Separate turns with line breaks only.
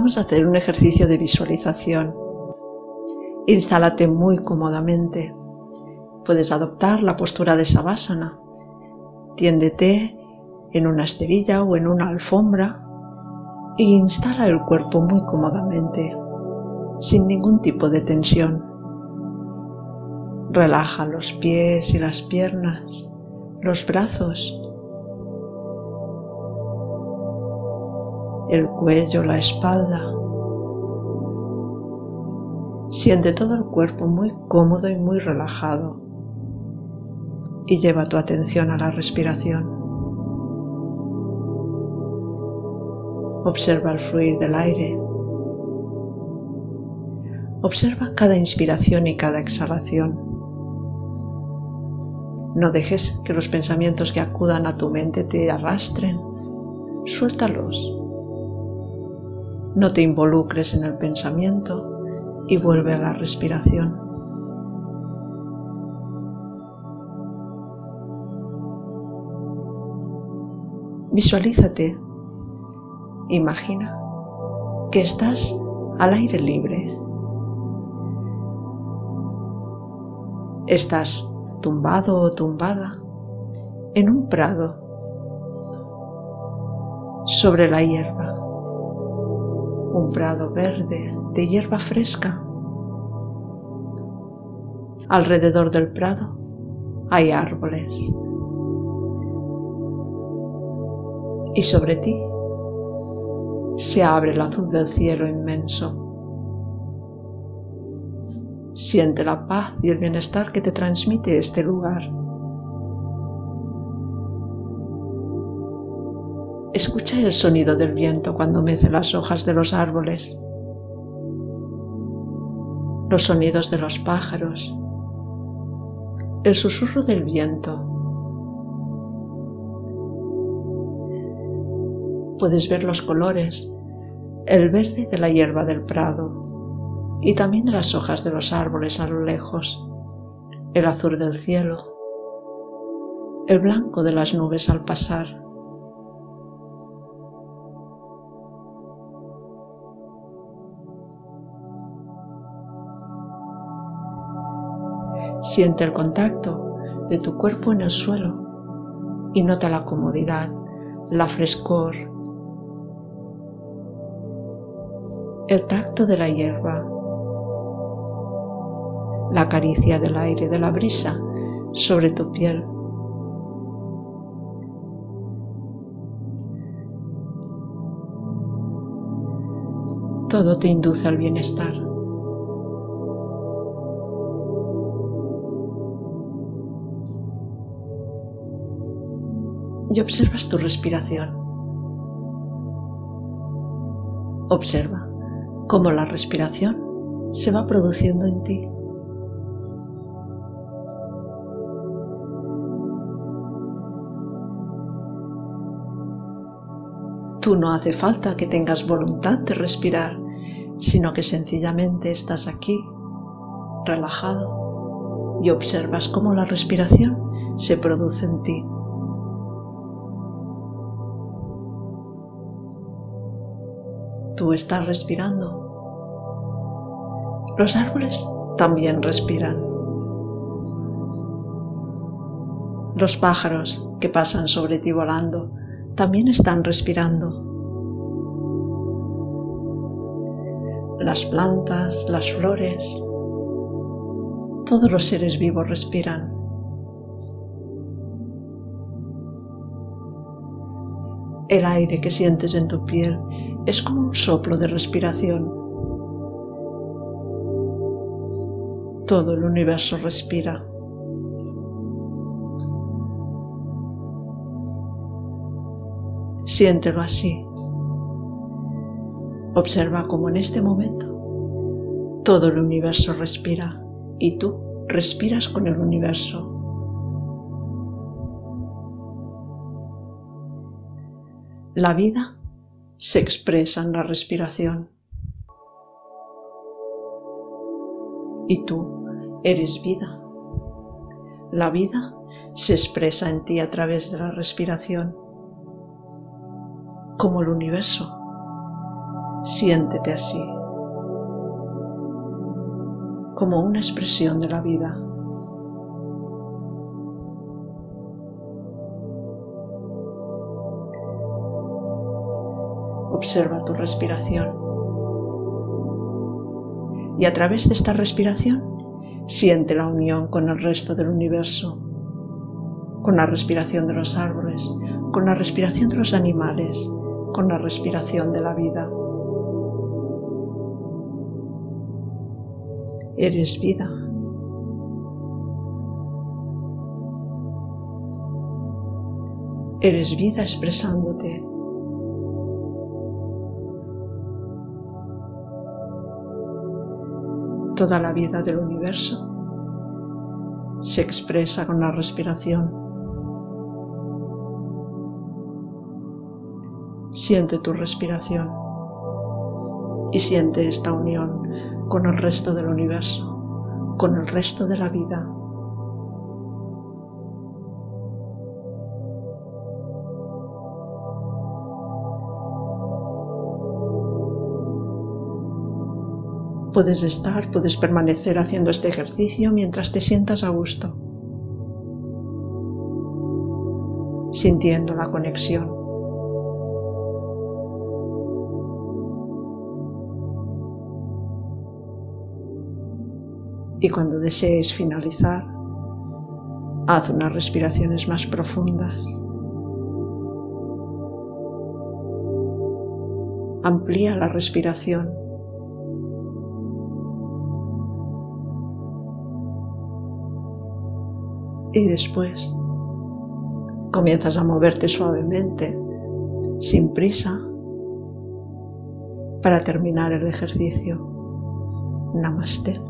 vamos a hacer un ejercicio de visualización. Instálate muy cómodamente. Puedes adoptar la postura de Savasana. Tiéndete en una esterilla o en una alfombra e instala el cuerpo muy cómodamente, sin ningún tipo de tensión. Relaja los pies y las piernas, los brazos, el cuello, la espalda. Siente todo el cuerpo muy cómodo y muy relajado y lleva tu atención a la respiración. Observa el fluir del aire. Observa cada inspiración y cada exhalación. No dejes que los pensamientos que acudan a tu mente te arrastren. Suéltalos. No te involucres en el pensamiento y vuelve a la respiración. Visualízate, imagina que estás al aire libre. Estás tumbado o tumbada en un prado sobre la hierba un prado verde de hierba fresca. Alrededor del prado hay árboles. Y sobre ti se abre el azul del cielo inmenso. Siente la paz y el bienestar que te transmite este lugar. Escucha el sonido del viento cuando mece las hojas de los árboles, los sonidos de los pájaros, el susurro del viento. Puedes ver los colores, el verde de la hierba del prado y también de las hojas de los árboles a lo lejos, el azul del cielo, el blanco de las nubes al pasar. Siente el contacto de tu cuerpo en el suelo y nota la comodidad, la frescor, el tacto de la hierba, la caricia del aire, de la brisa sobre tu piel. Todo te induce al bienestar. Y observas tu respiración. Observa cómo la respiración se va produciendo en ti. Tú no hace falta que tengas voluntad de respirar, sino que sencillamente estás aquí, relajado, y observas cómo la respiración se produce en ti. Tú estás respirando. Los árboles también respiran. Los pájaros que pasan sobre ti volando también están respirando. Las plantas, las flores, todos los seres vivos respiran. El aire que sientes en tu piel es como un soplo de respiración. Todo el universo respira. Siéntelo así. Observa cómo en este momento todo el universo respira y tú respiras con el universo. La vida se expresa en la respiración. Y tú eres vida. La vida se expresa en ti a través de la respiración, como el universo. Siéntete así, como una expresión de la vida. Observa tu respiración. Y a través de esta respiración, siente la unión con el resto del universo, con la respiración de los árboles, con la respiración de los animales, con la respiración de la vida. Eres vida. Eres vida expresándote. Toda la vida del universo se expresa con la respiración. Siente tu respiración y siente esta unión con el resto del universo, con el resto de la vida. Puedes estar, puedes permanecer haciendo este ejercicio mientras te sientas a gusto, sintiendo la conexión. Y cuando desees finalizar, haz unas respiraciones más profundas. Amplía la respiración. Y después comienzas a moverte suavemente, sin prisa, para terminar el ejercicio. Namaste.